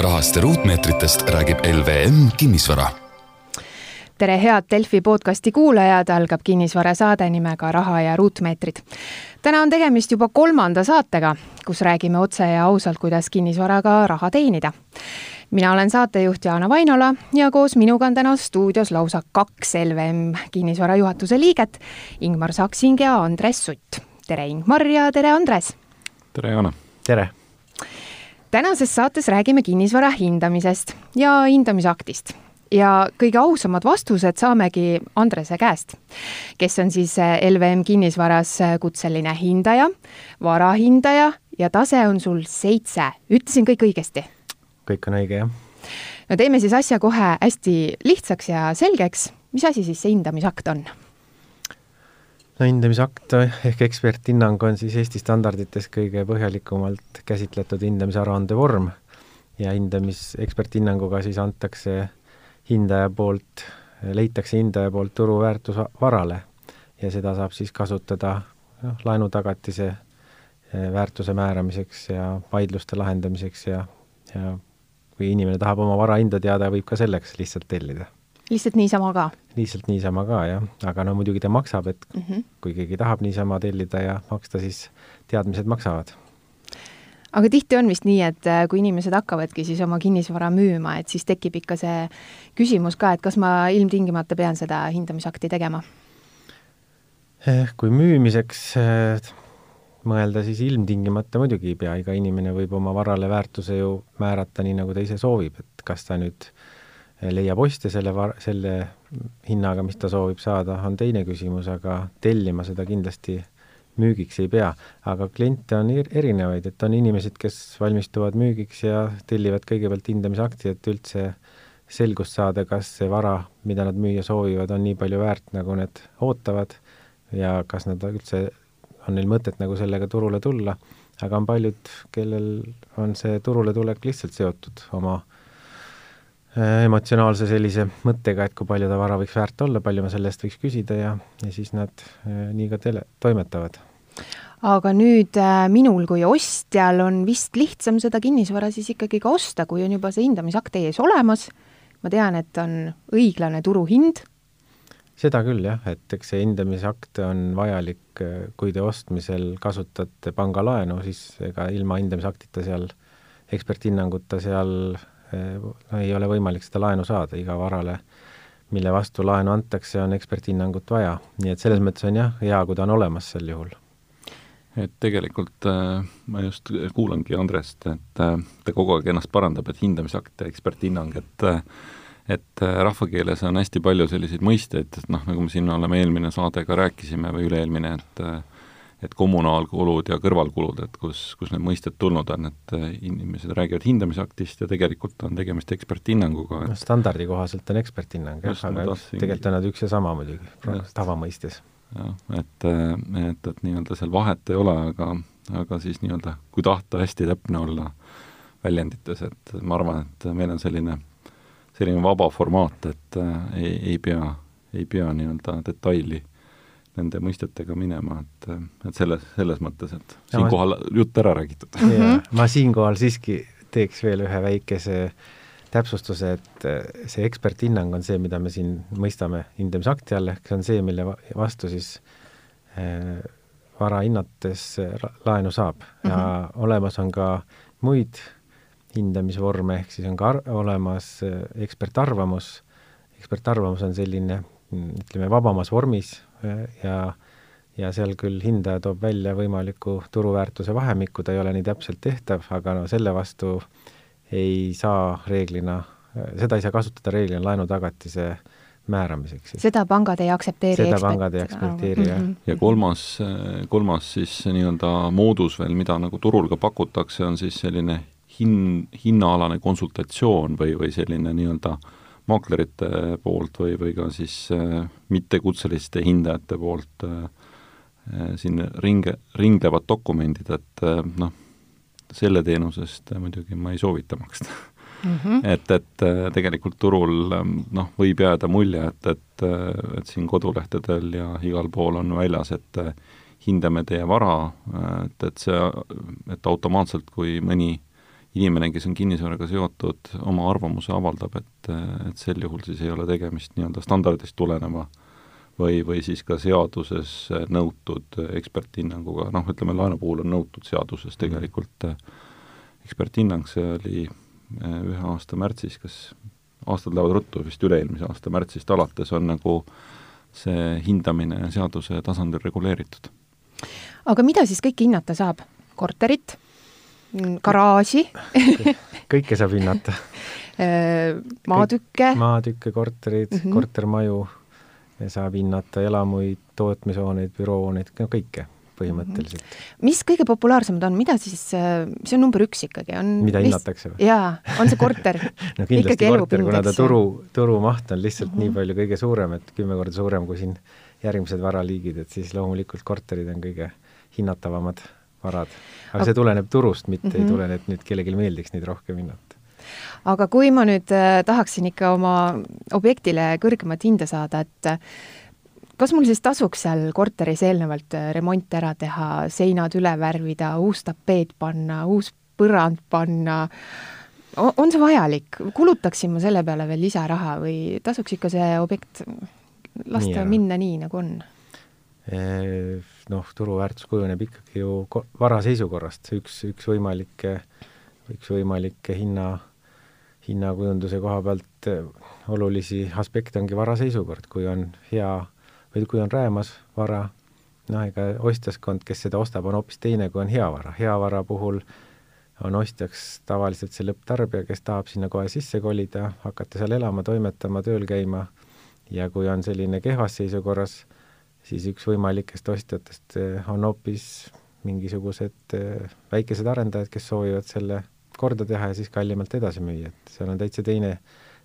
rahast ja ruutmeetritest räägib LVM Kinnisvara tere, head Delfi podcasti kuulajad, algab kinnisvarasaade nimega Raha ja ruutmeetrid. täna on tegemist juba kolmanda saatega, kus räägime otse ja ausalt, kuidas kinnisvaraga raha teenida. mina olen saatejuht Jaana Vainola ja koos minuga on täna stuudios lausa kaks LVM kinnisvara juhatuse liiget, Ingmar Saksing ja Andres Sutt. tere, Ingmar ja tere, Andres! tere, Jaana! tere! Tänases saates räägime kinnisvara hindamisest ja hindamisaktist ja kõige ausamad vastused saamegi Andrese käest, kes on siis eh, LVM kinnisvaras eh, kutseline hindaja, varahindaja ja tase on sul seitse. ütlesin kõik õigesti? kõik on õige, jah. no teeme siis asja kohe hästi lihtsaks ja selgeks. mis asi siis see hindamisakt on? Hindamisakt ehk eksperthinnang on siis Eesti standardites kõige põhjalikumalt käsitletud hindamisaruande vorm ja hindamis, eksperthinnanguga siis antakse hindaja poolt, leitakse hindaja poolt turuväärtus varale ja seda saab siis kasutada noh, laenutagatise eh, väärtuse määramiseks ja vaidluste lahendamiseks ja, ja kui inimene tahab oma vara hinda teada, võib ka selleks lihtsalt tellida. Lihtsalt niisama ka? lihtsalt niisama ka, jah. aga no muidugi ta maksab, et mm -hmm. kui keegi tahab niisama tellida ja maksta, siis teadmised maksavad aga tihti on vist nii, et äh, kui inimesed hakkavadki siis oma kinnisvara müüma, et siis tekib ikka see küsimus ka, et kas ma ilmtingimata pean seda hindamisakti tegema? Eh, kui müümiseks eh, mõelda, siis ilmtingimata muidugi ei pea, iga inimene võib oma varale väärtuse ju määrata nii, nagu ta ise soovib, et kas ta nüüd leiab ostja selle selle hinnaga, mis ta soovib saada, on teine küsimus, aga tellima seda kindlasti müügiks ei pea, aga kliente on erinevaid, et on inimesed, kes valmistuvad müügiks ja tellivad kõigepealt hindamisakti, et üldse selgust saada, kas see vara, mida nad müüa soovivad, on nii palju väärt, nagu nad ootavad ja kas nad üldse, on neil mõtet nagu sellega turule tulla, aga on paljud, kellel on see turule tulek lihtsalt seotud oma äh, emotsionaalse sellise mõttega, et kui palju ta vara võiks väärt olla, palju ma selle eest võiks küsida ja, ja siis nad äh, nii ka tele, toimetavad aga nüüd äh, minul kui ostjal on vist lihtsam seda kinnisvara siis ikkagi ka osta, kui on juba see hindamisakt ees olemas, ma tean, et on õiglane turuhind. seda küll jah, et eks see hindamisakt on vajalik, äh, kui te ostmisel kasutate pangalaenu, siis ega ilma hindamisaktita seal, eksperthinnanguta seal äh, ei ole võimalik seda laenu saada, iga varale mille vastu laenu antakse, on eksperthinnangut vaja, nii et selles mõttes on jah, hea, kui ta on olemas sel juhul. Et tegelikult äh, ma just kuulangi Andrest, et äh, ta kogu aeg ennast parandab, et hindamisakt ja eksperthinnang, et äh, et äh, rahvakeeles on hästi palju selliseid mõisteid, et noh, nagu me siin oleme eelmine saade ka rääkisime või üle-eelmine, et äh, et kommunaalkulud ja kõrvalkulud, et kus, kus need mõisted tulnud on, et äh, inimesed räägivad hindamisaktist ja tegelikult on tegemist eksperthinnanguga et.... no standardi kohaselt on eksperthinnang jah, aga tahtsin... tegelikult on nad üks ja sama muidugi, tavamõistes jah, et, et, et nii-öelda seal vahet ei ole, aga, aga siis nii-öelda, kui tahta hästi täpne olla väljendites, et ma arvan, et meil on selline, selline vaba formaat, et äh, ei, ei pea, ei pea nii-öelda detaili nende mõistetega minema, et, et selles, selles mõttes, et siinkohal jutt ära räägitud. ma siinkohal siiski teeks veel ühe väikese täpsustuse, et äh, see eksperthinnang on see, mida me siin mõistame hindamisakti all, ehk see on see, mille vastu siis äh, vara hinnates laenu saab mm -hmm. ja olemas on ka muid hindamisvorme, ehk siis on ka olemas äh, ekspertarvamus, ekspertarvamus on selline ütleme, vabamas vormis ja ja seal küll hindaja toob välja võimaliku turuväärtuse vahemikku, ta ei ole nii täpselt tehtav, aga no selle vastu äh, ei saa reeglina, seda ei saa kasutada reeglina laenutagatise määramiseks. seda pangad ei aktsepteeri? seda pangad ei aktsepteeri, jah. Mhm. ja kolmas, kolmas siis nii-öelda moodus veel, mida nagu turul ka pakutakse, on siis selline hin-, hinnaalane konsultatsioon või, või selline nii-öelda maaklerite poolt või, või ka siis äh, mittekutseliste hindajate poolt äh, siin ringe, ringlevad dokumendid, et äh, noh, selle teenusest muidugi ma ei soovita maksta mm. -hmm. et, et äh, tegelikult turul ähm, noh, võib jääda mulje, et, et, äh, et siin kodulehtedel ja igal pool on väljas, et äh, hindame teie vara, et, et see, et automaatselt, kui mõni inimene, kes on kinnisvaraga seotud, oma arvamuse avaldab, et, et sel juhul siis ei ole tegemist nii-öelda standardist tuleneva või, või siis ka seaduses nõutud eksperthinnanguga, noh, ütleme laenu puhul on nõutud seaduses tegelikult eksperthinnang, see oli ühe aasta märtsis, kas aastad lähevad ruttu, vist üle-eelmise aasta märtsist alates on nagu see hindamine seaduse tasandil reguleeritud. aga mida siis kõike hinnata saab? korterit, garaaži kõike saab hinnata äh, maatükke? maatükke, korterid mm, -hmm. kortermaju, saab hinnata elamuid, tootmishooneid, büroohooneid, no kõike põhimõtteliselt. Mhm. mis kõige populaarsemad on, mida siis, see on number üks ikkagi, on mida hinnatakse või? jaa, on see korter no kindlasti korter, kuna ta turu, turumaht on lihtsalt mm -hmm. nii mhm. palju kõige suurem, et kümme korda suurem kui siin järgmised varaliigid, et siis loomulikult korterid on kõige hinnatavamad varad. aga see tuleneb turust, mitte mm -hmm. ei mhm. tulene, et nüüd kellelegi meeldiks neid rohkem hinnata aga kui ma nüüd äh, tahaksin ikka oma objektile kõrgemat hinda saada, et kas mul siis tasuks seal korteris eelnevalt äh, remont ära teha, seinad üle värvida, uus tapeet panna, uus põrand panna, on see vajalik, kulutaksin ma selle peale veel lisaraha või tasuks ikka see objekt lasta nii, minna nii, nagu on? Noh, turuväärtus kujuneb ikkagi ju vara seisukorrast, üks, üks võimalikke, üks võimalikke hinna, hinnakujunduse koha pealt äh, olulisi aspekte ongi vara seisukord, kui on hea või kui on räämas vara, noh, ega ostjaskond, kes seda ostab, on hoopis teine, kui on hea vara. hea vara puhul on ostjaks tavaliselt see lõpptarbija, kes tahab sinna kohe sisse kolida, hakata seal elama, toimetama, tööl käima. Ja kui on selline kehvas seisukorras, siis üks võimalikest ostjatest eh, on hoopis mingisugused eh, väikesed arendajad, kes soovivad selle korda teha ja siis kallimalt edasi müüa, et seal on täitsa teine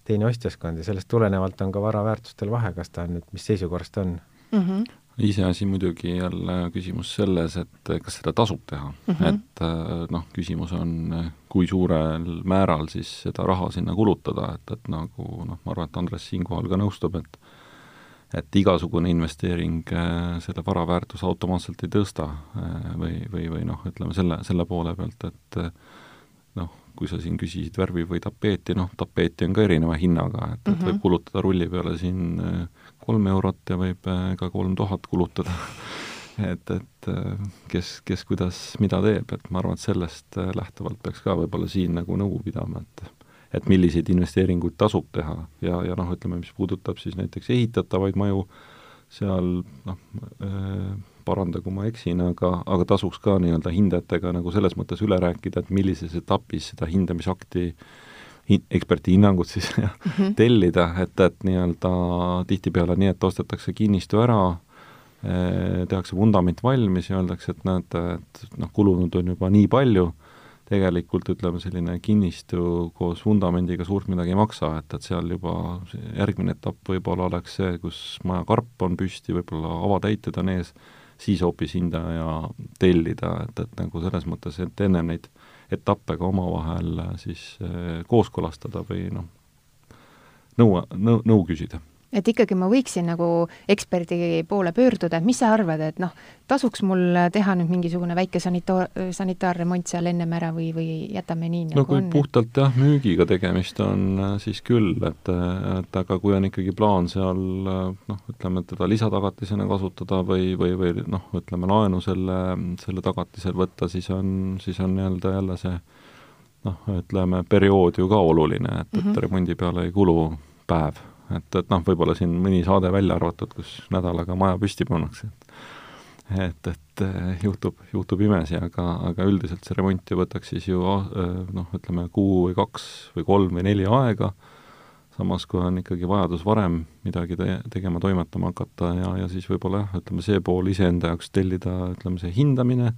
teine ostjaskond ja sellest tulenevalt on ka vara väärtustel vahe, kas ta on nüüd, mis seisukorras ta on mm. -hmm iseasi muidugi jälle küsimus selles, et kas seda tasub teha mm, -hmm. et noh, küsimus on, kui suurel määral siis seda raha sinna kulutada, et, et nagu noh, ma arvan, et Andres siinkohal ka nõustub, et et igasugune investeering äh, selle vara väärtuse automaatselt ei tõsta äh, või, või, või noh, ütleme selle, selle poole pealt, et noh, kui sa siin küsisid värvi või tapeeti, noh, tapeeti on ka erineva hinnaga, et, et võib kulutada rulli peale siin äh, kolm eurot ja võib äh, ka kolm tuhat kulutada. Et, et äh, kes, kes kuidas mida teeb, et ma arvan, et sellest lähtuvalt peaks ka võib-olla siin nagu nõu pidama, et et milliseid investeeringuid tasub teha ja, ja noh, ütleme, mis puudutab siis näiteks ehitatavaid maju, seal noh, paranda, kui ma eksin, aga, aga tasuks ka nii-öelda hindajatega nagu selles mõttes üle rääkida, et millises etapis seda hindamisakti hin-, eksperti hinnangut siis mm -hmm. tellida, et, et nii-öelda tihtipeale nii, et ostetakse kinnistu ära, eh, tehakse vundament valmis ja öeldakse, et näete, et noh, kulunud on juba nii palju tegelikult ütleme, selline kinnistu koos vundamendiga suurt midagi ei maksa, et, et seal juba järgmine etapp võib-olla oleks see, kus maja karp on püsti, võib-olla avatäited on ees, siis hoopis hindaja tellida, et, et nagu selles mõttes, et ennem neid etappe ka omavahel siis eh, kooskõlastada või noh, nõu, nõu, nõu küsida et ikkagi ma võiksin nagu eksperdi poole pöörduda, et mis sa arvad, et noh, tasuks mul teha nüüd mingisugune väike sanita-, sanitaarremont seal ennem ära või, või jätame nii, nagu no kui on? puhtalt jah, müügiga tegemist on, siis küll, et, et aga kui on ikkagi plaan seal noh, ütleme, teda lisatagatisena kasutada või, või, või noh, ütleme laenu selle, selle tagatisel võtta, siis on, siis on nii-öelda jälle see noh, ütleme, periood ju ka oluline, et, et mm -hmm. remondi peale ei kulu päev et, et noh, võib-olla siin mõni saade välja arvatud, kus nädalaga maja püsti pannakse, et et, et eh, juhtub, juhtub imesi, aga, aga üldiselt see remont ju võtaks siis ju eh, noh, ütleme kuu või kaks või kolm või neli aega, samas kui on ikkagi vajadus varem midagi te-, tegema, toimetama hakata ja, ja siis võib-olla jah, ütleme see pool iseenda jaoks tellida, ütleme see hindamine,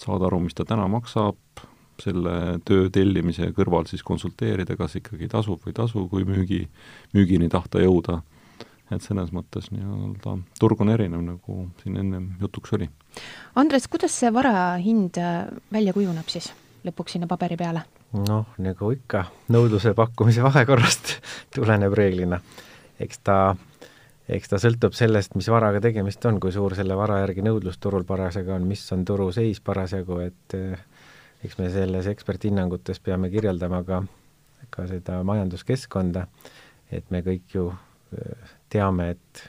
saada aru, mis ta täna maksab, selle töö tellimise kõrval siis konsulteerida, kas ikkagi tasub või ei tasu, kui müügi, müügini tahta jõuda. et selles mõttes nii-öelda turg on erinev, nagu siin ennem jutuks oli. Andres, kuidas see vara hind äh, välja kujuneb siis lõpuks sinna paberi peale? noh, nagu ikka, nõudluse-pakkumise vahekorrast tuleneb reeglina. eks ta eks ta sõltub sellest, mis varaga tegemist on, kui suur selle vara järgi nõudlus turul parasjagu on, mis on turuseis parasjagu, et eks me selles eksperthinnangutes peame kirjeldama ka, ka seda majanduskeskkonda, et me kõik ju teame, et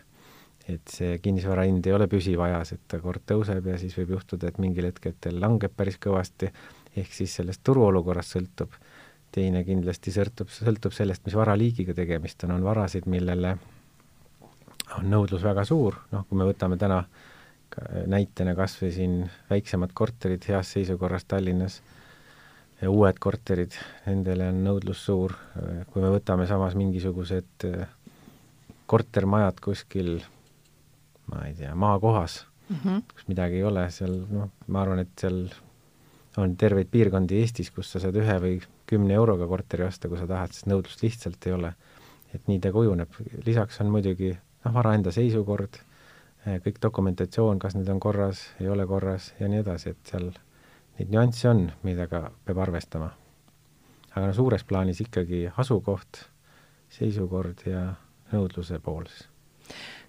et see kinnisvara hind ei ole püsiv ajas, et ta kord tõuseb ja siis võib juhtuda, et mingil hetkel langeb päris kõvasti, ehk siis sellest turuolukorrast sõltub. teine kindlasti sõltub, sõltub sellest, mis varaliigiga tegemist on, on varasid, millele on nõudlus väga suur, noh, kui me võtame täna näitena kas või siin väiksemad korterid heas seisukorras Tallinnas ja uued korterid, nendele on nõudlus suur, kui me võtame samas mingisugused kortermajad kuskil ma ei tea, maakohas mm, -hmm. kus midagi ei ole, seal noh, ma arvan, et seal on terveid piirkondi Eestis, kus sa saad ühe või kümne euroga korteri osta, kui sa tahad, sest nõudlust lihtsalt ei ole. et nii ta kujuneb, lisaks on muidugi noh, vara enda seisukord, eh, kõik dokumentatsioon, kas need on korras, ei ole korras ja nii edasi, et seal neid nüansse on, millega peab arvestama. aga no suures plaanis ikkagi asukoht, seisukord ja nõudluse pool siis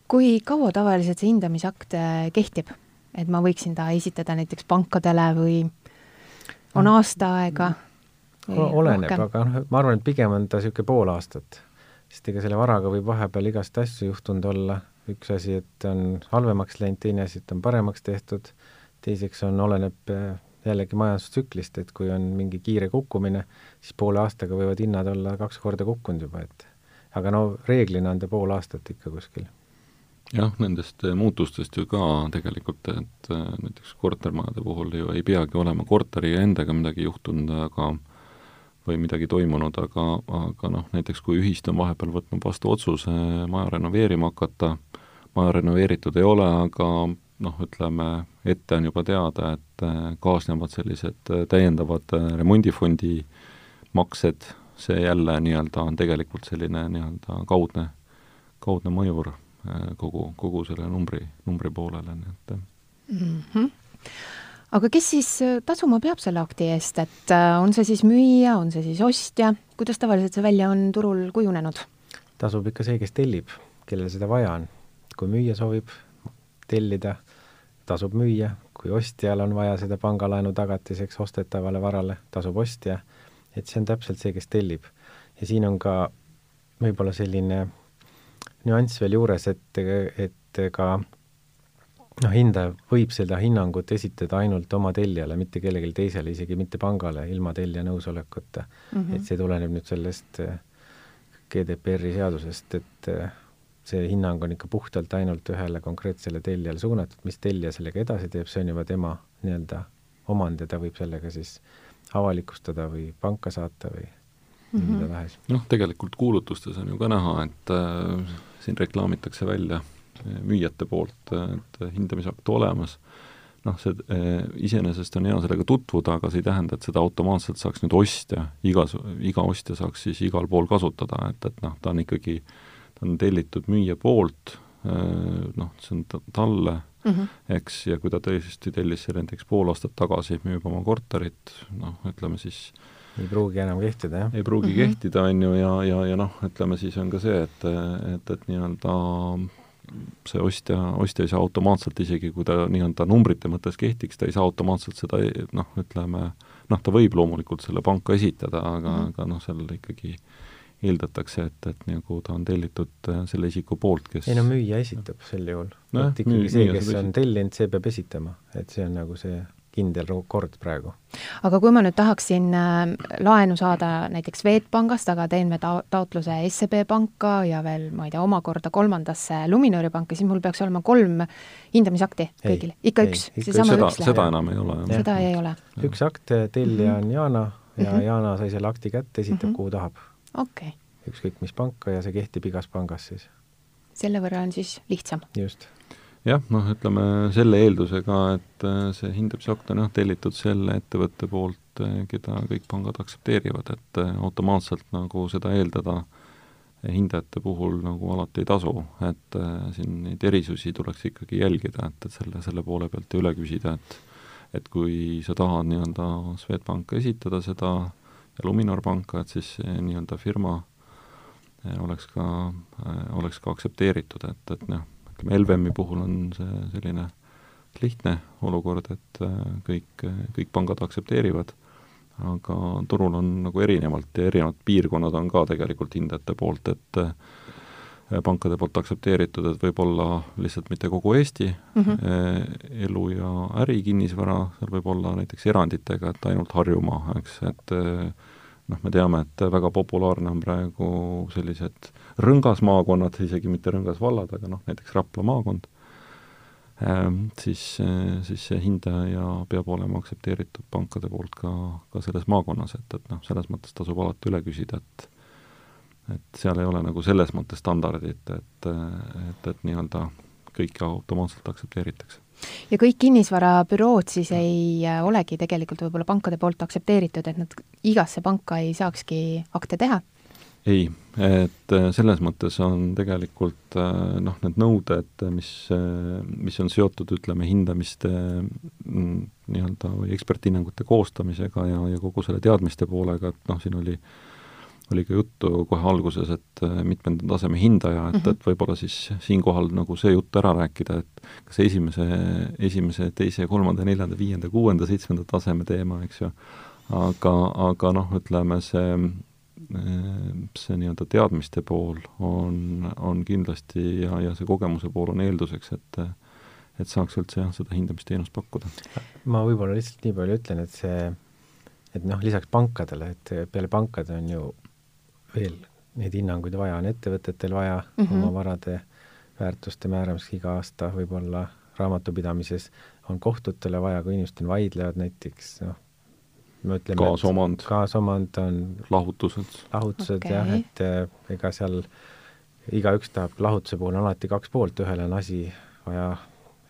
kui kaua tavaliselt see hindamisakt äh, kehtib? et ma võiksin ta esitada näiteks pankadele või on mm. aasta aega? oleneb, aga noh, ma arvan, et pigem on ta niisugune pool aastat. sest ega selle varaga võib vahepeal igast asju juhtunud olla, üks asi, et on halvemaks läinud, teine asi, et on paremaks tehtud, teiseks on, oleneb äh, jällegi majandustsüklist, et kui on mingi kiire kukkumine, siis poole aastaga võivad hinnad olla kaks korda kukkunud juba, et aga no reeglina on ta pool aastat ikka kuskil. Jah, nendest eh, muutustest ju ka tegelikult, et eh, näiteks kortermajade puhul ju ei peagi olema korteri endaga midagi juhtunud, aga või midagi toimunud, aga, aga noh, näiteks kui ühist on vahepeal võtnud vastu otsuse maja renoveerima hakata, maja renoveeritud ei ole, aga noh, ütleme, ette on juba teada, et eh, kaasnevad sellised täiendavad remondifondi maksed, see jälle nii-öelda on tegelikult selline nii-öelda kaudne, kaudne mõjur Äh, kogu, kogu selle numbri, numbri poolele, nii et mm. -hmm. aga kes siis äh, tasuma peab selle akti eest, et äh, on see siis müüja, on see siis ostja, kuidas tavaliselt see välja on turul kujunenud? tasub ikka see, kes tellib, kellel seda vaja on. Kui müüja soovib tellida, tasub müüa, kui ostjal on vaja seda pangalaenu tagatiseks ostetavale varale, tasub ostja, et see on täpselt see, kes tellib. ja siin on ka võib-olla selline nüanss veel juures, et, et ka noh, hindaja võib seda hinnangut esitada ainult oma tellijale, mitte kellelegi teisele, isegi mitte pangale, ilma tellija nõusolekuta mm. -hmm. et see tuleneb nüüd sellest GDPR-i seadusest, et see hinnang on ikka puhtalt ainult ühele konkreetsele tellijale suunatud, mis tellija sellega edasi teeb, see on juba tema nii-öelda omand ja ta võib sellega siis avalikustada või panka saata või mm -hmm. mida tahes. noh, tegelikult kuulutustes on ju ka näha, et äh, siin reklaamitakse välja äh, müüjate poolt, et hindamisakt olemas, noh, see äh, iseenesest on hea sellega tutvuda, aga see ei tähenda, et seda automaatselt saaks nüüd ostja, igas, iga ostja saaks siis igal pool kasutada, et, et noh, ta on ikkagi, ta on tellitud müüja poolt, äh, noh, see on talle mm, -hmm. eks, ja kui ta tõesti tellis selle näiteks pool aastat tagasi, müüb oma korterit, noh, ütleme siis äh, ei pruugi enam kehtida, jah? ei pruugi mm -hmm. kehtida, on ju, ja, ja, ja noh, ütleme siis on ka see, et, et, et nii-öelda see ostja, ostja ei saa automaatselt, isegi kui ta nii-öelda numbrite mõttes kehtiks, ta ei saa automaatselt seda noh, ütleme, noh, ta võib loomulikult selle panka esitada, aga mm, -hmm. aga noh, seal ikkagi eeldatakse, et, et nagu ta on tellitud äh, selle isiku poolt, kes ei no müüja esitab sel juhul no,. et ikkagi see, kes on tellinud, see peab esitama, et see on nagu see kindel kord praegu. aga kui ma nüüd tahaksin äh, laenu saada näiteks Swedbankist, aga teen me ta-, taotluse SEB panka ja veel, ma ei tea, omakorda kolmandasse Luminori panka, siis mul peaks olema kolm hindamisakti kõigil, ikka ei, üks, seesama üks läheb? seda enam ei ole. seda ei ole? üks akt, tellija on Jana ja mm -hmm. Jana sai selle akti kätte, esitab mm, -hmm. kuhu tahab. Okei okay. ükskõik mis panka ja see kehtib igas pangas siis. selle võrra on siis lihtsam? just jah, noh, ütleme selle eeldusega, et äh, see hindamisakt on jah, tellitud selle ettevõtte poolt, äh, keda kõik pangad aktsepteerivad, et äh, automaatselt nagu seda eeldada hindajate puhul nagu alati ei tasu, et siin neid erisusi tuleks ikkagi jälgida, et, et selle, selle poole pealt üle küsida, et et kui sa tahad nii-öelda Swedbanka esitada seda ja Luminor panka, et siis nii-öelda firma oleks ka, oleks ka aktsepteeritud, et, et noh, ütleme, LVM-i puhul on see selline lihtne olukord, et kõik, kõik pangad aktsepteerivad, aga turul on nagu erinevalt ja erinevad piirkonnad on ka tegelikult hindajate poolt, et pankade poolt aktsepteeritud, et võib-olla lihtsalt mitte kogu Eesti mm -hmm. elu ja äri kinnisvara, seal võib olla näiteks eranditega, et ainult Harjumaa, eks, et noh, me teame, et väga populaarne on praegu sellised rõngasmaakonnad, isegi mitte rõngasvallad, aga noh, näiteks Rapla maakond ähm,, siis, siis see hindaja peab olema aktsepteeritud pankade poolt ka, ka selles maakonnas, et, et noh, selles mõttes tasub alati üle küsida, et et seal ei ole nagu selles mõttes standardit, et, et, et nii-öelda kõike automaatselt aktsepteeritakse. ja kõik kinnisvarabürood siis ei äh, olegi tegelikult võib-olla pankade poolt aktsepteeritud, et nad igasse panka ei saakski akte teha? ei, et äh, selles mõttes on tegelikult äh, noh, need nõuded, mis, mis on seotud, ütleme, hindamiste mm, nii-öelda või eksperthinnangute koostamisega ja, ja kogu selle teadmiste poolega, et noh, siin oli äh, oli ka juttu kohe alguses, et äh, mitmenda taseme hindaja, et mm, -hmm. et võib-olla siis siinkohal nagu see jutt ära rääkida, et kas esimese, esimese, teise, kolmanda, neljanda, viienda, kuuenda, seitsmenda taseme teema, eks ju, aga, aga noh, ütleme see, äh, see nii-öelda teadmiste pool on, on kindlasti ja, ja see kogemuse pool on eelduseks, et et saaks üldse jah, seda hindamisteenust pakkuda. ma võib-olla lihtsalt nii palju ütlen, et see et noh, lisaks pankadele, et peale pankade on ju veel neid hinnanguid vaja, on ettevõtetel vaja mm -hmm. oma varade väärtuste määramiseks iga aasta, võib-olla raamatupidamises on kohtutele vaja, kui inimesed on vaidlevad näiteks, noh, me ütleme kaasomand. kaasomand on lahutused. lahutused okay. jah, et äh, ega seal igaüks tahab, lahutuse puhul on alati kaks poolt, ühel on asi vaja,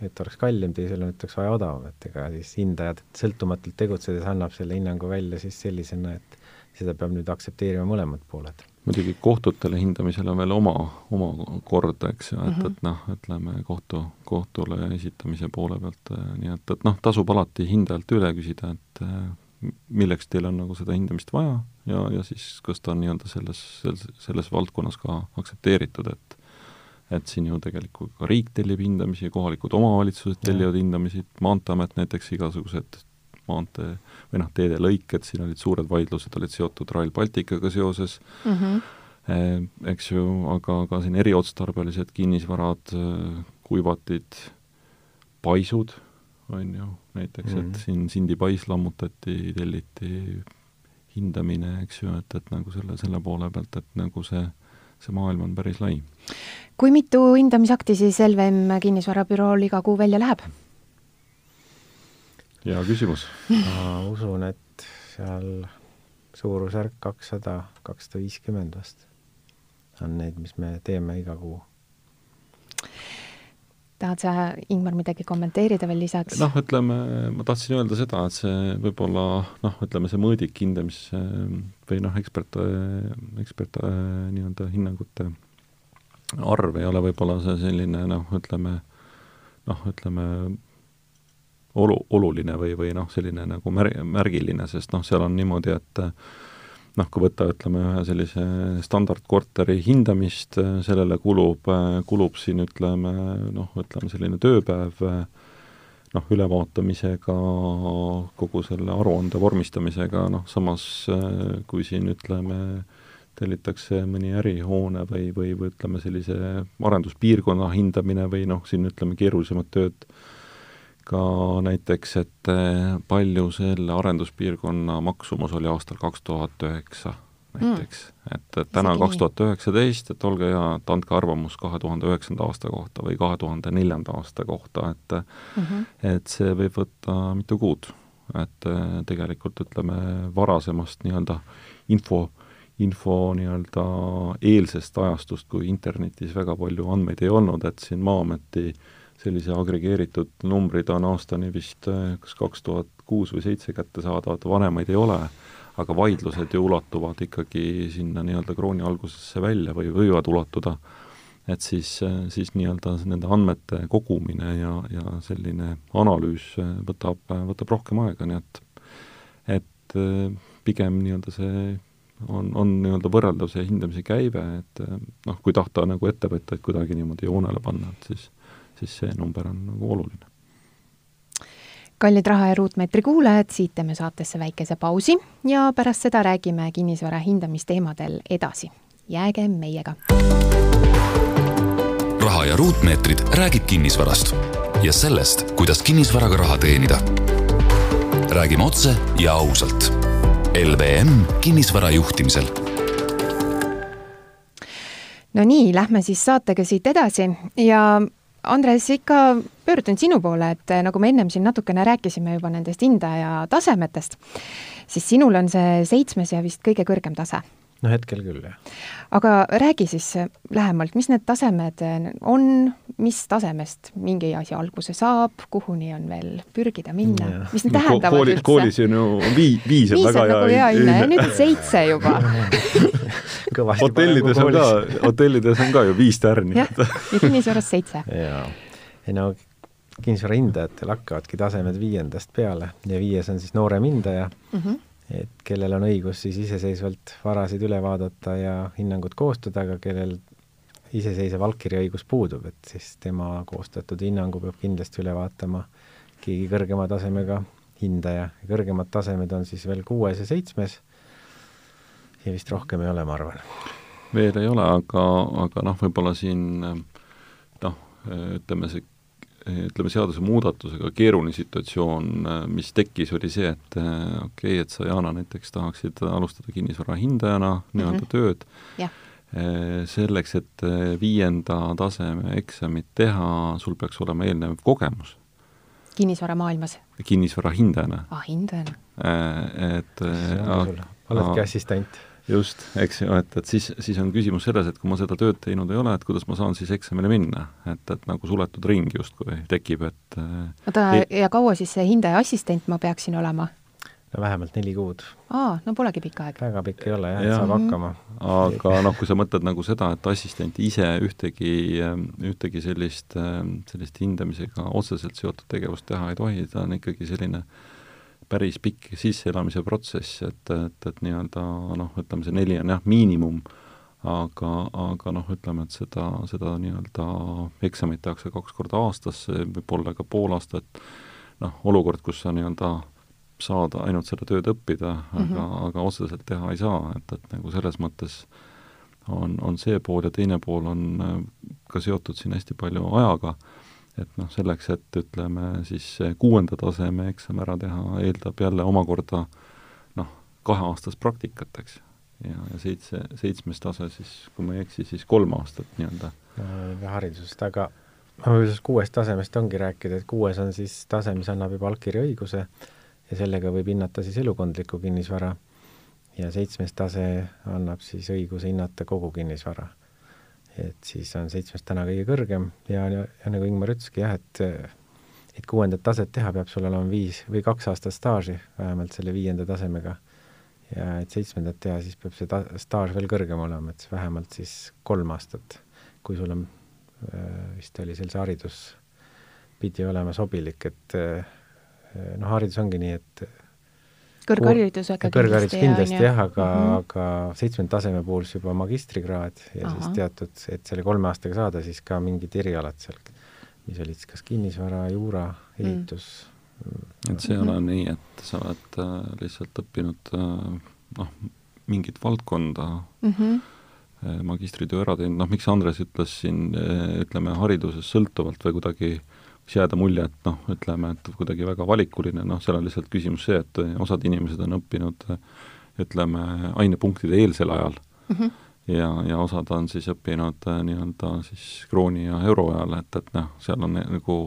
et oleks kallim, teisel on, et oleks vaja odavam, et ega siis hindajad sõltumatult tegutsedes annab selle hinnangu välja siis sellisena, et seda peab nüüd aktsepteerima mõlemad pooled. muidugi kohtutele hindamisel on veel oma, oma kord, eks ju, et mm, -hmm. et noh, ütleme kohtu, kohtule esitamise poole pealt, äh, nii et, et noh, tasub alati hindajalt üle küsida, et äh, milleks teil on nagu seda hindamist vaja ja, ja siis kas ta on nii-öelda selles, selles, selles valdkonnas ka aktsepteeritud, et et siin ju tegelikult ka riik tellib hindamisi, kohalikud omavalitsused tellivad hindamisi, Maanteeamet näiteks igasugused maantee või noh, teedelõiked, siin olid suured vaidlused, olid seotud Rail Balticaga seoses mm, -hmm. eks ju, aga ka siin eriotstarbelised kinnisvarad, eh, kuivatid, paisud, on ju, näiteks mm, -hmm. et mhm. siin Sindi pais lammutati, telliti hindamine, eks ju, et, et nagu selle, selle poole pealt, et nagu see, see maailm on päris lai. kui mitu hindamisakti siis LVM kinnisvarabürool iga kuu välja läheb? Hea küsimus. ma usun, et seal suurusjärk kakssada, kakssada viiskümmend vast on neid, mis me teeme iga kuu. tahad sa, Ingmar, midagi kommenteerida veel lisaks? noh, ütleme, ma tahtsin öelda seda, et see võib-olla noh, ütleme see mõõdik hindamis või noh, ekspert, ekspert nii-öelda hinnangute arv ei ole võib-olla see selline noh, ütleme noh, ütleme olu, oluline või, või noh, selline nagu mär-, märgiline, sest noh, seal on niimoodi, et noh, kui võtta, ütleme, ühe sellise standardkorteri hindamist, sellele kulub, kulub siin ütleme noh, ütleme selline tööpäev noh, ülevaatamisega, kogu selle aruande vormistamisega, noh samas kui siin ütleme, tellitakse mõni ärihoone või, või, või ütleme, sellise arenduspiirkonna hindamine või noh, siin ütleme, keerulisemad tööd ka näiteks, et eh, palju selle arenduspiirkonna maksumus oli aastal kaks tuhat üheksa näiteks mm., et, et täna on kaks tuhat üheksateist, et olge hea, et andke arvamus kahe tuhande üheksanda aasta kohta või kahe tuhande neljanda aasta kohta, et mm -hmm. et see võib võtta mitu kuud. et eh, tegelikult ütleme, varasemast nii-öelda info, info nii-öelda eelsest ajastust, kui internetis väga palju andmeid ei olnud, et siin Maa-ameti äh, sellise agregeeritud numbrid on aastani vist eh, kas kaks tuhat kuus või seitse kättesaadavad, vanemaid ei ole, aga vaidlused ju ulatuvad ikkagi sinna nii-öelda krooni algusesse välja või võivad ulatuda, et siis, eh, siis nii-öelda nende andmete kogumine ja, ja selline analüüs eh, võtab, võtab rohkem aega, nii et et pigem nii-öelda see on, on nii-öelda võrreldav see hindamise käive, et noh, kui tahta nagu ettevõtteid kuidagi niimoodi joonele panna, et siis siis see number on nagu oluline. kallid Raha ja Ruutmeetri kuulajad, siit teeme saatesse väikese pausi ja pärast seda räägime kinnisvara hindamisteemadel edasi. jääge meiega. raha ja Ruutmeetrid räägib kinnisvarast ja sellest, kuidas kinnisvaraga raha teenida. räägime otse ja ausalt. LVM kinnisvara juhtimisel no nii, lähme siis saatega siit edasi ja Andres, ikka pöördun sinu poole, et eh, nagu me ennem siin natukene rääkisime juba nendest hindaja tasemetest, siis sinul on see seitsmes ja vist kõige kõrgem tase no hetkel küll, jah. aga räägi siis lähemalt, mis need tasemed on, mis tasemest mingi asi alguse saab, kuhuni on veel pürgida minna, mis need tähendavad kooli, üldse? koolis on ju vii-, viis on väga nagu hea hinne. ja nüüd seitse juba. Hotellides on ka, hotellides on ka ju viis tärni. jah, ja kinnisvaras seitse. jaa, ei no kinnisvara hindajatel hakkavadki tasemed viiendast peale ja viies on siis noorem hindaja. Mm, -hmm et kellel on õigus siis iseseisvalt varasid üle vaadata ja hinnangut koostada, aga kellel iseseisev allkirjaõigus puudub, et siis tema koostatud hinnangu peab kindlasti üle vaatama keegi kõrgema tasemega hindaja. kõrgemad tasemed on siis veel kuues ja seitsmes ja vist rohkem ei ole, ma arvan. veel ei ole, aga, aga noh, võib-olla siin noh, ütleme see ütleme, seadusemuudatusega keeruline situatsioon, mis tekkis, oli see, et okei okay,, et sa, Jana, näiteks tahaksid alustada kinnisvara hindajana nii-öelda mm -hmm. tööd yeah., selleks, et viienda taseme eksamit teha, sul peaks olema eelnev kogemus. kinnisvaramaailmas? kinnisvara hindajana. aa, hindajana. Et oledki assistent just, eks ju, et, et siis, siis on küsimus selles, et kui ma seda tööd teinud ei ole, et kuidas ma saan siis eksamile minna, et, et nagu suletud ring justkui tekib, et oota ei..., ja kaua siis see hindaja assistent ma peaksin olema? no vähemalt neli kuud. aa, no polegi pikk aeg. väga pikk ei ole jah ja., et saab hakkama. aga noh, kui sa mõtled nagu seda, et assistent ise ühtegi, ühtegi sellist, sellist hindamisega otseselt seotud tegevust teha ei tohi, ta on ikkagi selline äh, päris pikk sisseelamise protsess, et, et, et nii-öelda noh, ütleme see neli on jah, miinimum, aga, aga noh, ütleme, et seda, seda nii-öelda eksamit tehakse kaks korda aastas, võib-olla ka pool aastat, noh, olukord, kus sa nii-öelda saad ainult seda tööd õppida, aga mm, -hmm. aga otseselt teha ei saa, et, et nagu selles mõttes on, on see pool ja teine pool on ka seotud siin hästi palju ajaga et noh, selleks, et ütleme siis kuuenda taseme eksam ära teha, eeldab jälle omakorda noh, kaheaastast praktikat, eks. ja, ja seitse, seitsmes tase siis, kui ma ei eksi, siis kolm aastat nii-öelda. haridusest, aga ma võib-olla sellest kuuest tasemest ongi rääkida, et kuues on siis tase, mis annab juba allkirjaõiguse ja sellega võib hinnata siis elukondlikku kinnisvara ja seitsmes tase annab siis õiguse hinnata kogu kinnisvara et siis on seitsmest täna kõige kõrgem ja, ja, ja nagu Ingmar ütleski jah, et et kuuendat taset teha, peab sul olema viis või kaks aastat staaži, vähemalt selle viienda tasemega. ja et seitsmendat teha, siis peab see ta-, staaž veel kõrgem olema, et vähemalt siis kolm aastat. kui sul on, äh, vist oli seal see haridus, pidi olema sobilik, et äh, noh, haridus ongi nii, et kõrgharidusega kõrgharidus kindlasti jah, aga mm, -hmm. aga seitsmenda taseme puhul siis juba magistrikraad ja Aha. siis teatud, et selle kolme aastaga saada siis ka mingid erialad seal, mis olid siis kas kinnisvara, juura, ehitus. Mm.. et see ei ole nii, et sa oled äh, lihtsalt õppinud äh, noh, mingit valdkonda mm, -hmm magistritöö ära teinud, noh miks Andres ütles siin, äh, ütleme, haridusest sõltuvalt või kuidagi äh, võiks jääda mulje, et noh, ütleme, et kuidagi väga valikuline, noh, seal on lihtsalt küsimus see, et osad inimesed on õppinud ütleme, ainepunktide eelsel ajal mm -hmm. ja, ja osad on siis õppinud äh, nii-öelda siis krooni ja euro ajal, et, et noh, seal on nagu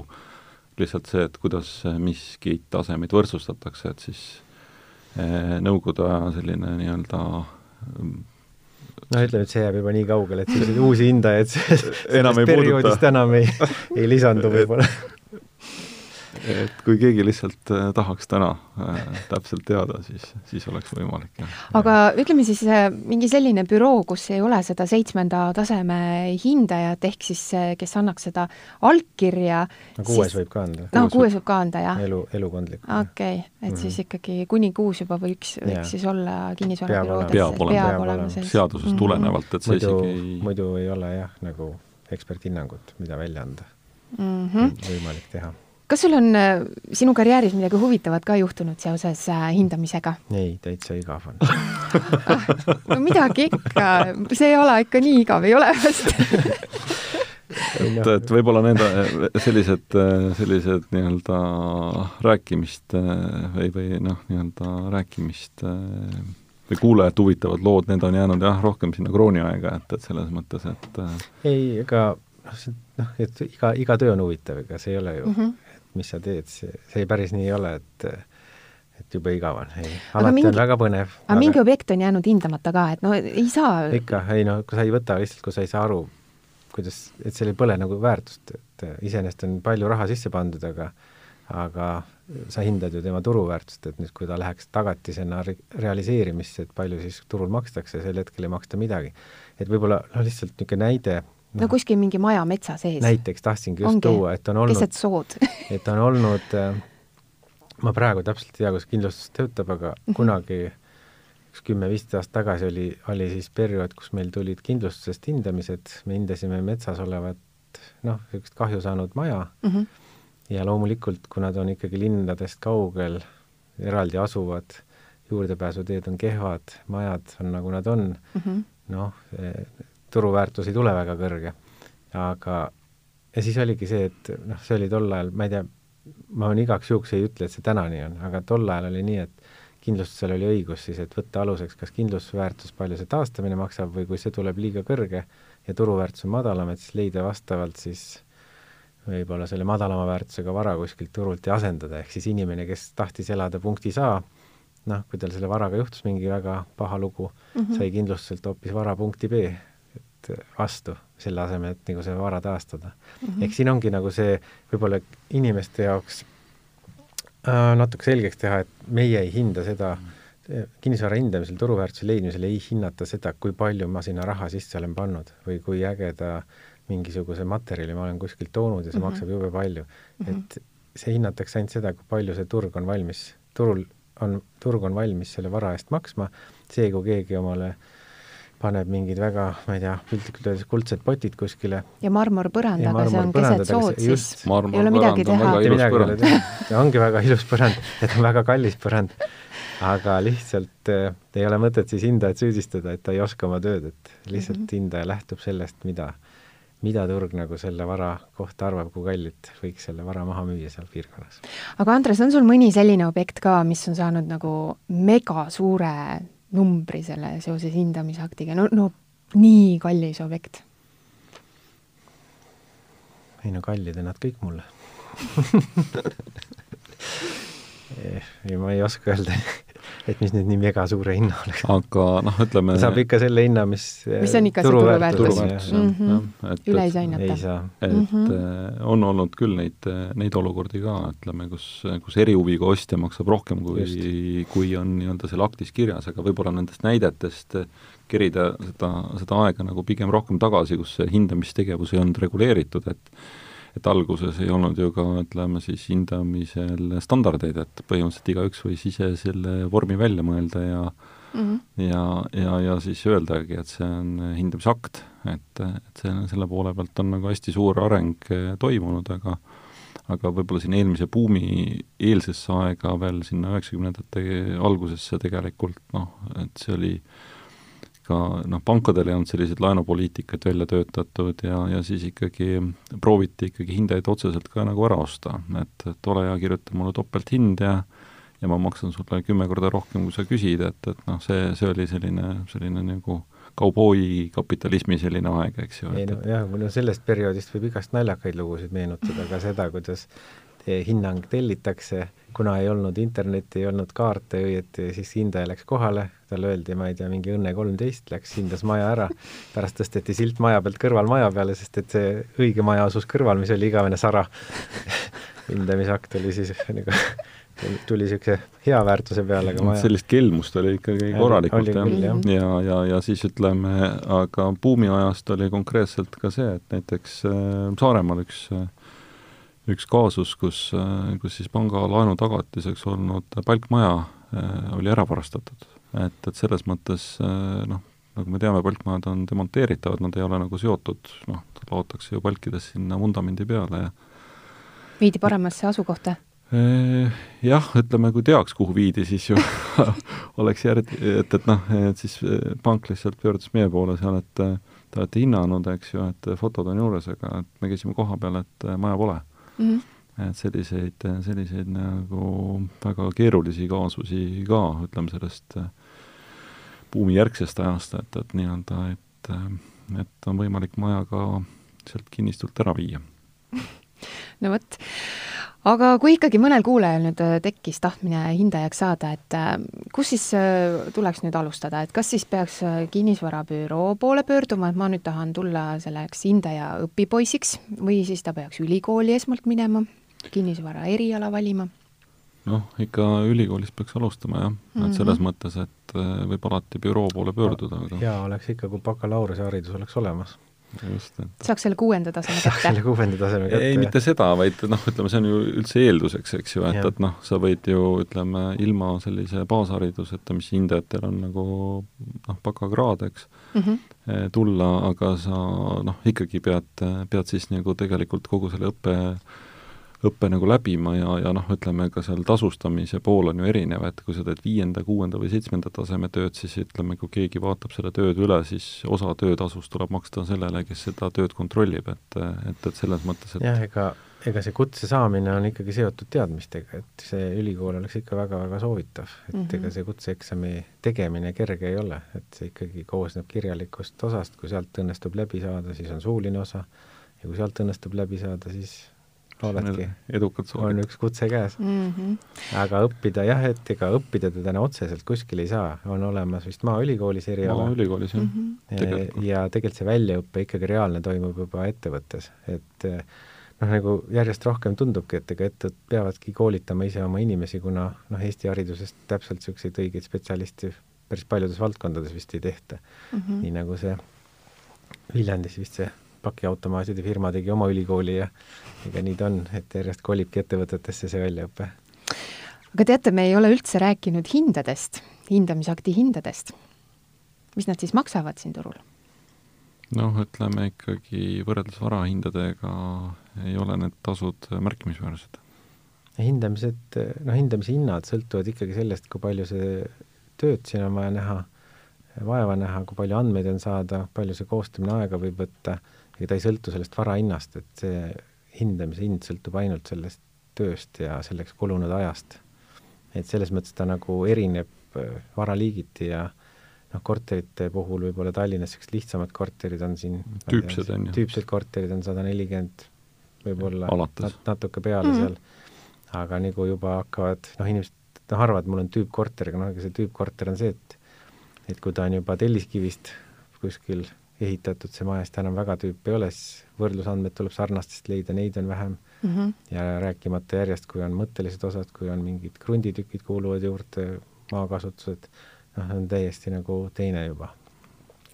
lihtsalt see, et kuidas miskit tasemeid võrdsustatakse, et siis eh, Nõukogude aja selline nii-öelda no ütleme, et see jääb juba nii kaugele, et selliseid uusi hindajaid ei perioodist enam ei, ei lisandu võib-olla et kui keegi lihtsalt äh, tahaks täna äh, täpselt teada, siis, siis oleks võimalik, jah. aga ütleme siis äh, mingi selline büroo, kus ei ole seda seitsmenda taseme hindajat, ehk siis kes annaks seda allkirja no kuues siis... võib ka anda. no kuues võib ka anda, jah? elu, elukondlik. okei okay., et mm -hmm. siis ikkagi kuni kuus juba võiks, võiks siis olla kinnisvarabüroodes. peab olema, peab olema seadusest mm -hmm. tulenevalt, et see muidu, isegi ei muidu ei ole jah, nagu eksperthinnangut, mida välja anda mm. -hmm. võimalik teha kas sul on äh, sinu karjääris midagi huvitavat ka juhtunud seoses äh, hindamisega? ei, täitsa igav on no midagi ikka, see ei ole ikka nii igav, ei ole vast et, et võib-olla need sellised, sellised nii-öelda rääkimist või, või noh, nii-öelda rääkimist või kuulajat huvitavad lood, need on jäänud jah, rohkem sinna krooniaega, et, et selles mõttes, et ei, ega noh, noh, et iga, iga töö on huvitav, ega see ei ole ju mm, -hmm. Mis sa teed, see, see päris nii ei ole, et et jube igav on, ei. alati mingi, on väga põnev. aga mingi objekt on jäänud hindamata ka, et no ei saa ikka, ei no kui sa ei võta lihtsalt, kui sa ei saa aru, kuidas, et seal ei põle nagu väärtust, et iseenesest on palju raha sisse pandud, aga aga sa hindad ju tema turuväärtust, et nüüd, kui ta läheks tagatisena re realiseerimisse, et palju siis turul makstakse, sel hetkel ei maksta midagi. et võib-olla noh, lihtsalt niisugune näide no, kuskil mingi maja metsa sees. näiteks tahtsingi just Ongi. tuua, et on olnud keset sood et on olnud äh, ma praegu täpselt ei tea, kus kindlustus töötab, aga -hmm. kunagi üks kümme-viisteist aastat tagasi oli, oli siis periood, kus meil tulid kindlustusest hindamised, me hindasime metsas olevat noh, niisugust kahju saanud maja mm -hmm. ja loomulikult, kuna ta on ikkagi linnadest kaugel, eraldi asuvad, juurdepääsuteed on kehvad, majad on nagu nad on mm -hmm., noh, turuväärtus ei tule väga kõrge. aga, ja siis oligi see, et noh, see oli tol ajal, ma ei tea, ma igaks juhuks ei ütle, et see täna nii on, aga tol ajal oli nii, et kindlustusel oli õigus siis, et võtta aluseks kas kindlustusväärtus, palju see taastamine maksab või kui see tuleb liiga kõrge ja turuväärtus on madalam, et siis leida vastavalt siis võib-olla selle madalama väärtusega vara kuskilt turult ja asendada, ehk siis inimene, kes tahtis elada punktis A, noh, kui tal selle varaga juhtus mingi väga paha lugu mm, -hmm. sai kindlustuselt hoopis vara punkti B vastu, selle asemel, et nagu see vara taastada mm. -hmm. ehk siin ongi nagu see võib-olla inimeste jaoks äh, natuke selgeks teha, et meie ei hinda seda mm -hmm. kinnisvara hindamisel, turuväärtuse leidmisel ei hinnata seda, kui palju ma sinna raha sisse olen pannud või kui ägeda mingisuguse materjali ma olen kuskilt toonud ja see mm -hmm. maksab jube palju mm. -hmm. et see hinnatakse ainult seda, kui palju see turg on valmis, turul on, turg on valmis selle vara eest maksma, see, kui keegi omale äh, paneb mingid väga, ma ei tea, piltlikult öeldes kuldsed potid kuskile. ja marmorpõrand, aga see on keset sood, siis ei ole midagi teha. mitte midagi ei ole teha, see ongi väga ilus põrand, et on väga kallis põrand. aga lihtsalt äh, ei ole mõtet siis hindajat süüdistada, et ta ei oska oma tööd, et lihtsalt mm -hmm. hindaja lähtub sellest, mida, mida turg nagu selle vara kohta arvab, kui kallilt võiks selle vara maha müüa seal piirkonnas. aga Andres, on sul mõni selline objekt ka, mis on saanud nagu mega suure numbri selle seoses hindamisaktiga, no, no nii kallis objekt? ei no kallid on nad kõik mulle ei, ma ei oska öelda et mis nüüd nii mega suure hinna oleks. aga noh, ütleme saab ikka selle hinna, mis mis on ikka see turuväärtus. Mm -hmm. üle ei saa hinnata. et mm -hmm. on olnud küll neid, neid olukordi ka, ütleme, kus, kus erihuviga ostja maksab rohkem, kui, kui on nii-öelda seal aktis kirjas, aga võib-olla nendest näidetest kerida seda, seda aega nagu pigem rohkem tagasi, kus see hindamistegevus ei olnud reguleeritud, et et alguses ei olnud ju ka, ütleme siis hindamisel standardeid, et põhimõtteliselt igaüks võis ise selle vormi välja mõelda ja mm -hmm. ja, ja, ja siis öeldagi, et see on hindamisakt, et, et see, selle poole pealt on nagu hästi suur areng toimunud, aga aga võib-olla siin eelmise buumi eelsesse aega veel sinna üheksakümnendate algusesse tegelikult noh, et see oli äh, ka noh, pankadel ei olnud selliseid laenupoliitikaid välja töötatud ja, ja siis ikkagi prooviti ikkagi hindajaid otseselt ka nagu ära osta, et, et ole hea, kirjuta mulle topelthind ja ja ma maksan sulle kümme korda rohkem, kui sa küsid, et, et noh, see, see oli selline, selline nagu kauboi kapitalismi selline aeg, eks ju. ei no jah, no sellest perioodist võib igast naljakaid lugusid meenutada, ka seda, kuidas hinnang tellitakse, kuna ei olnud internetti, ei olnud kaarte õieti, siis hindaja läks kohale, talle öeldi, ma ei tea, mingi Õnne kolmteist, läks, hindas maja ära, pärast tõsteti silt maja pealt kõrval maja peale, sest et see õige maja asus kõrval, mis oli igavene sara hindamisakt oli siis nagu tuli niisuguse hea väärtuse peale, aga maja sellist kelmust oli ikkagi korralikult, jah. ja, ja, ja, ja siis ütleme, aga buumiajast oli konkreetselt ka see, et näiteks äh, Saaremaal üks äh, üks kaasus, kus, kus siis panga laenu tagatiseks olnud palkmaja äh, oli ära varastatud. Et, et selles mõttes äh, noh, nagu me teame, palkmajad on demonteeritavad, nad ei ole nagu seotud, noh, loodtakse ju palkides sinna vundamendi peale ja viidi paremasse asukohta? Jah, ütleme, kui teaks, kuhu viidi, siis ju oleks järg-, et, et noh, et siis pank lihtsalt pöördus meie poole seal, et te olete hinnanud, eks ju, et fotod on juures, aga et me käisime koha peal, et maja pole mm. -hmm et selliseid, selliseid nagu väga keerulisi kaasusi ka, ütleme sellest buumijärgsest ajast, et, et nii-öelda, et, et on võimalik maja ka sealt kinnistult ära viia. no vot, aga kui ikkagi mõnel kuulajal nüüd äh, tekkis tahtmine hindajaks saada, et äh, kus siis äh, tuleks nüüd alustada, et kas siis peaks kinnisvarabüroo poole pöörduma, et ma nüüd tahan tulla selleks hindaja õpipoisiks või siis ta peaks ülikooli esmalt minema, kinnisvara eriala valima? Noh, ikka ülikoolist peaks alustama jah mm, -hmm. et selles mhm. mõttes, et võib alati büroo poole pöörduda, aga hea oleks ikka, kui bakalaureuseharidus oleks olemas just, et saaks selle kuuenda taseme kätte? saaks selle kuuenda taseme kätte. ei, mitte seda, vaid noh, ütleme, see on ju üldse eelduseks, eks ju, et, et noh, sa võid ju ütleme, ilma sellise baashariduseta, mis hindajatel on nagu noh, bakakraad, eks mm, -hmm. tulla, aga sa noh, ikkagi pead, pead siis nagu tegelikult kogu selle õppe õppe nagu läbima ja, ja noh, ütleme ka seal tasustamise pool on ju erinev, et kui sa teed viienda, kuuenda või seitsmenda taseme tööd, siis ütleme, kui keegi vaatab selle tööd üle, siis osa töötasust tuleb maksta sellele, kes seda tööd kontrollib, et, et, et selles mõttes, et jah, ega, ega see kutse saamine on ikkagi seotud teadmistega, et see ülikool oleks ikka väga-väga soovitav, et mm -hmm. ega see kutseeksami tegemine kerge ei ole, et see ikkagi koosneb kirjalikust osast, kui sealt õnnestub läbi saada, siis on suuline osa, ja kui sealt õnnestub läbi saada, siis oledki, on üks kutse käes mm. -hmm. aga õppida jah, et ega õppida täna otseselt kuskil ei saa, on olemas vist Maaülikoolis eriala. Maaülikoolis jah mm. -hmm. Tegelikult. ja tegelikult see väljaõpe ikkagi reaalne toimub juba ettevõttes, et noh, nagu järjest rohkem tundubki, et ega ettevõtted peavadki koolitama ise oma inimesi, kuna noh, Eesti haridusest täpselt niisuguseid õigeid spetsialiste päris paljudes valdkondades vist ei tehta mm. -hmm. nii nagu see Viljandis vist see pakiautomaatide firma tegi oma ülikooli ja ega nii ta on, et järjest kolibki ettevõtetesse see väljaõpe. aga teate, me ei ole üldse rääkinud hindadest, hindamisakti hindadest. mis nad siis maksavad siin turul? noh, ütleme ikkagi võrreldes varahindadega ei ole need tasud märkimisväärsed. hindamised, noh, hindamise hinnad sõltuvad ikkagi sellest, kui palju see tööd siin on vaja näha, vaeva näha, kui palju andmeid on saada, palju see koostamine aega võib võtta ja ta ei sõltu sellest vara hinnast, et see hindamise hind sõltub ainult sellest tööst ja selleks kulunud ajast. et selles mõttes ta nagu erineb äh, varaliigiti ja noh, korterite puhul võib-olla Tallinnas niisugused lihtsamad korterid on siin tüüpsed on ju. tüüpsed korterid on sada nelikümmend võib-olla nat, natuke peale mm -hmm. seal, aga nagu juba hakkavad, noh, inimesed noh, arvavad, mul on tüüpkorter, aga noh, ega see tüüpkorter on see, et et kui ta on juba telliskivist kuskil ehitatud see maja, siis ta enam väga tüüp ei ole, siis võrdlusandmed tuleb sarnastest leida, neid on vähem mm. -hmm. ja rääkimata järjest, kui on mõttelised osad, kui on mingid krunditükid kuuluvad juurde, maakasutused, noh, on täiesti nagu teine juba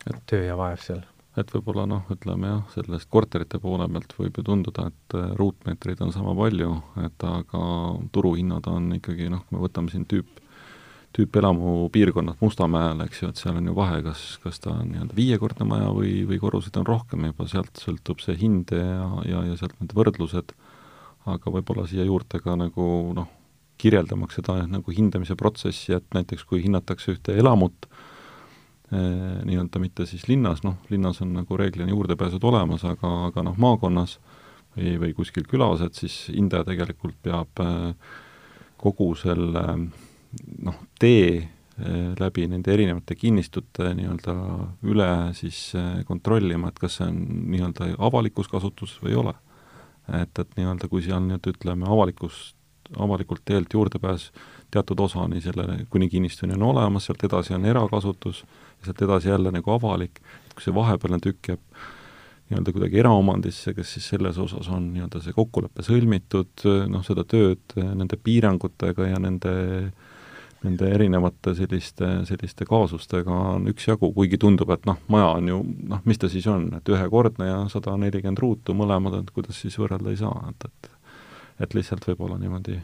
et töö ja vaev seal. et võib-olla noh, ütleme jah, sellest korterite poole pealt võib ju tunduda, et äh, ruutmeetreid on sama palju, et aga turuhinnad on ikkagi noh, kui me võtame siin tüüp tüüpelamu piirkonnad Mustamäel, eks ju, et seal on ju vahe, kas, kas ta on nii-öelda viiekordne maja või, või korruseid on rohkem juba, sealt sõltub see hind ja, ja, ja sealt need võrdlused, aga võib-olla siia juurde ka nagu noh, kirjeldamaks seda nagu hindamise protsessi, et näiteks kui hinnatakse ühte elamut eh,, nii-öelda mitte siis linnas, noh, linnas on nagu reeglina juurdepääsud olemas, aga, aga noh, maakonnas või, või kuskil külas, et siis hindaja tegelikult peab eh, kogu selle eh, noh, tee eh, läbi nende erinevate kinnistute nii-öelda üle siis eh, kontrollima, et kas see on nii-öelda avalikus kasutuses või ei ole. et, et nii-öelda kui seal nüüd ütleme, avalikust, avalikult teelt juurdepääs teatud osani sellele, kuni kinnistuni on olemas, sealt edasi on erakasutus, sealt edasi jälle nagu avalik, kui see vahepealne tükk jääb nii-öelda kuidagi eraomandisse, kas siis selles osas on nii-öelda see kokkulepe sõlmitud, noh, seda tööd nende piirangutega ja nende äh, nende erinevate selliste, selliste kaasustega on üksjagu, kuigi tundub, et noh, maja on ju noh, mis ta siis on, et ühekordne ja sada nelikümmend ruutu mõlemad, et kuidas siis võrrelda ei saa, et, et et lihtsalt võib-olla niimoodi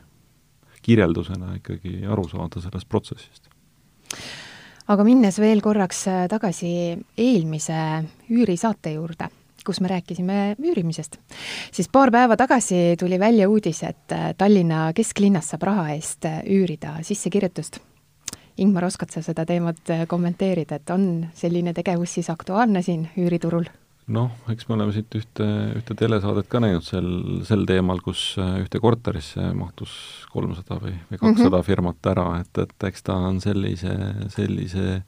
kirjeldusena ikkagi aru saada sellest protsessist. aga minnes veel korraks tagasi eelmise üürisaate juurde, kus me rääkisime üürimisest. siis paar päeva tagasi tuli välja uudis, et äh, Tallinna kesklinnas saab raha eest äh, üürida sissekirjutust. Ingmar, oskad sa seda teemat äh, kommenteerida, et on selline tegevus siis aktuaalne siin üüriturul? noh, eks me oleme siit ühte, ühte telesaadet ka näinud sel, sel teemal, kus ühte korterisse mahtus kolmsada või, või kakssada mm -hmm. firmat ära, et, et eks ta on sellise, sellise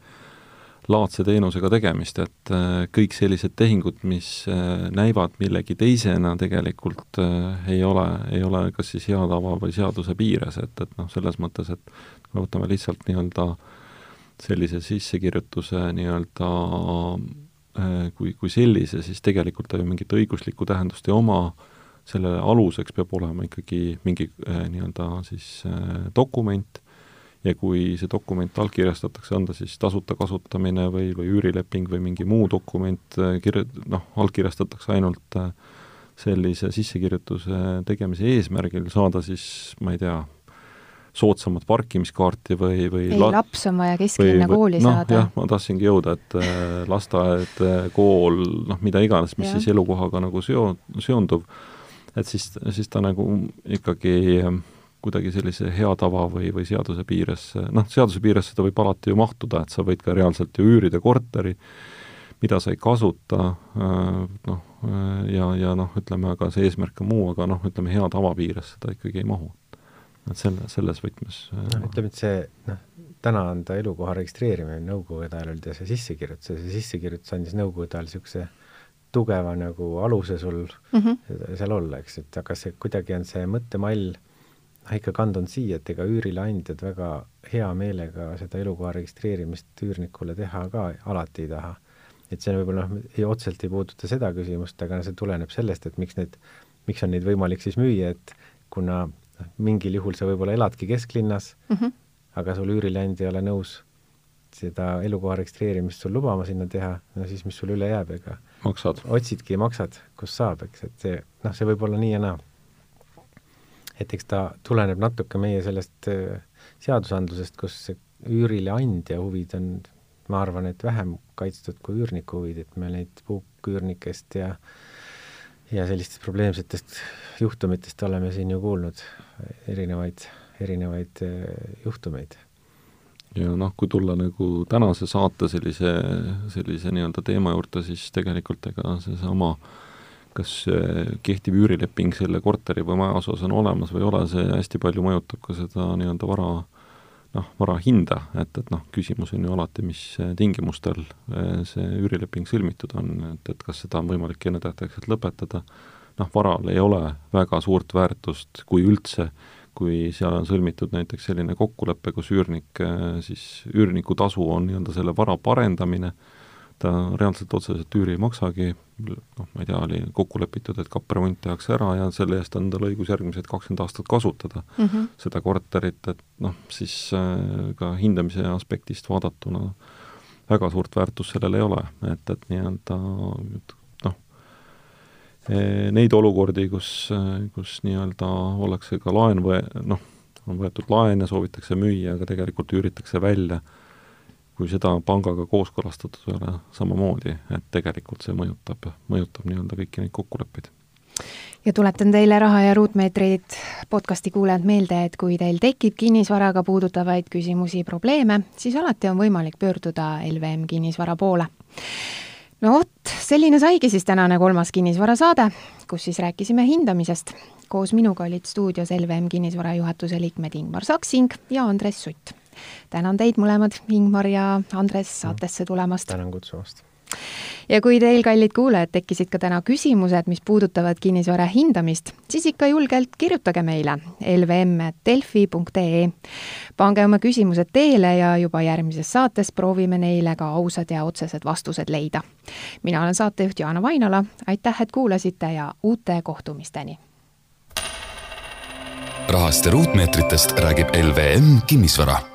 laadse teenusega tegemist, et äh, kõik sellised tehingud, mis äh, näivad millegi teisena, tegelikult äh, ei ole, ei ole kas siis hea tava või seaduse piires, et, et noh, selles mõttes, et kui me võtame lihtsalt nii-öelda sellise sissekirjutuse nii-öelda kui, kui sellise, siis tegelikult ta ju mingit õiguslikku tähendust ei oma, selle aluseks peab olema ikkagi mingi nii-öelda siis dokument ja kui see dokument allkirjastatakse, on ta siis tasuta kasutamine või, või üürileping või mingi muu dokument kirja-, noh, allkirjastatakse ainult sellise sissekirjutuse tegemise eesmärgil saada siis, ma ei tea, soodsamat parkimiskaarti või, või ei la..., laps on vaja kesklinna kooli no, saada. jah, ma tahtsingi jõuda, et äh, lasteaed, äh, kool, noh, mida iganes, mis ja. siis elukohaga nagu seo-, seondub, et siis, siis ta nagu ikkagi äh, kuidagi sellise hea tava või, või seaduse piires, noh, seaduse piires seda võib alati ju mahtuda, et sa võid ka reaalselt ju üürida korteri, mida sa ei kasuta, noh, ja, ja noh, ütleme, aga see eesmärk on muu, aga noh, ütleme hea tava piires seda ikkagi ei mahu et selle, selles võtmes äh, noh, ütleme, et see noh, täna on ta elukoha registreerimine Nõukogude ajal oli ta see sissekirjutus ja see sissekirjutus andis Nõukogude ajal niisuguse tugeva nagu aluse sul mm -hmm. seal olla, eks, et aga see kuidagi on see mõttemall ikka kandunud siia, et ega üürileandjad väga hea meelega seda elukoha registreerimist üürnikule teha ka alati ei taha. et see võib-olla noh, ei otseselt ei puuduta seda küsimust, aga see tuleneb sellest, et miks need, miks on neid võimalik siis müüa, et kuna noh, mingil juhul sa võib-olla eladki kesklinnas mm, -hmm. aga sul üürileandja ei ole nõus seda elukoha registreerimist sul lubama sinna teha, no siis mis sul üle jääb, ega maksad. otsidki ja maksad, kus saab, eks, et see, noh, see võib olla nii ja naa. Et eks ta tuleneb natuke meie sellest äh, seadusandlusest, kus üürileandja huvid on, ma arvan, et vähem kaitstud kui üürniku huvid, et me neid puuküürnikest ja ja sellistest probleemsetest juhtumitest oleme siin ju kuulnud erinevaid, erinevaid äh, juhtumeid. ja noh, kui tulla nagu tänase saate sellise, sellise nii-öelda teema juurde, siis tegelikult ega seesama kas kehtiv üürileping selle korteri või maja osas on olemas või ei ole, see hästi palju mõjutab ka seda nii-öelda vara noh, vara hinda, et, et noh, küsimus on ju alati, mis tingimustel eh, see üürileping sõlmitud on, et, et kas seda on võimalik ennetähtaegselt lõpetada, noh, varal ei ole väga suurt väärtust, kui üldse, kui seal on sõlmitud näiteks selline kokkulepe, kus üürnik siis, üürniku tasu on nii-öelda selle vara parendamine, ta reaalselt otseselt üüri ei maksagi, noh, ma ei tea, oli kokku lepitud, et kappremont tehakse ära ja selle eest on tal õigus järgmised kakskümmend aastat kasutada. Mm -hmm. seda korterit, et noh, siis äh, ka hindamise aspektist vaadatuna väga suurt väärtust sellel ei ole, et, et nii-öelda noh, e, neid olukordi, kus, kus nii-öelda ollakse ka laen või noh, on võetud laen ja soovitakse müüa, aga tegelikult üüritakse välja kui seda pangaga kooskõlastatud ei ole samamoodi, et tegelikult see mõjutab, mõjutab nii-öelda kõiki neid kokkuleppeid. ja tuletan teile Raha ja ruutmeetrid podcasti kuulajad meelde, et kui teil tekib kinnisvaraga puudutavaid küsimusi, probleeme, siis alati on võimalik pöörduda LVM kinnisvara poole. no vot, selline saigi siis tänane kolmas kinnisvarasaade, kus siis rääkisime hindamisest. koos minuga olid stuudios LVM kinnisvara juhatuse liikmed Ingmar Saksing ja Andres Sutt tänan teid mõlemad, Ingmar ja Andres, saatesse tulemast. tänan kutsumast ja kui teil, kallid kuulajad, tekkisid ka täna küsimused, mis puudutavad kinnisvara hindamist, siis ikka julgelt kirjutage meile lvm.delfi.ee. pange oma küsimused teele ja juba järgmises saates proovime neile ka ausad ja otsesed vastused leida. mina olen saatejuht Jaana Vainola, aitäh, et kuulasite ja uute kohtumisteni! rahast ja ruutmeetritest räägib LVM Kinnisvara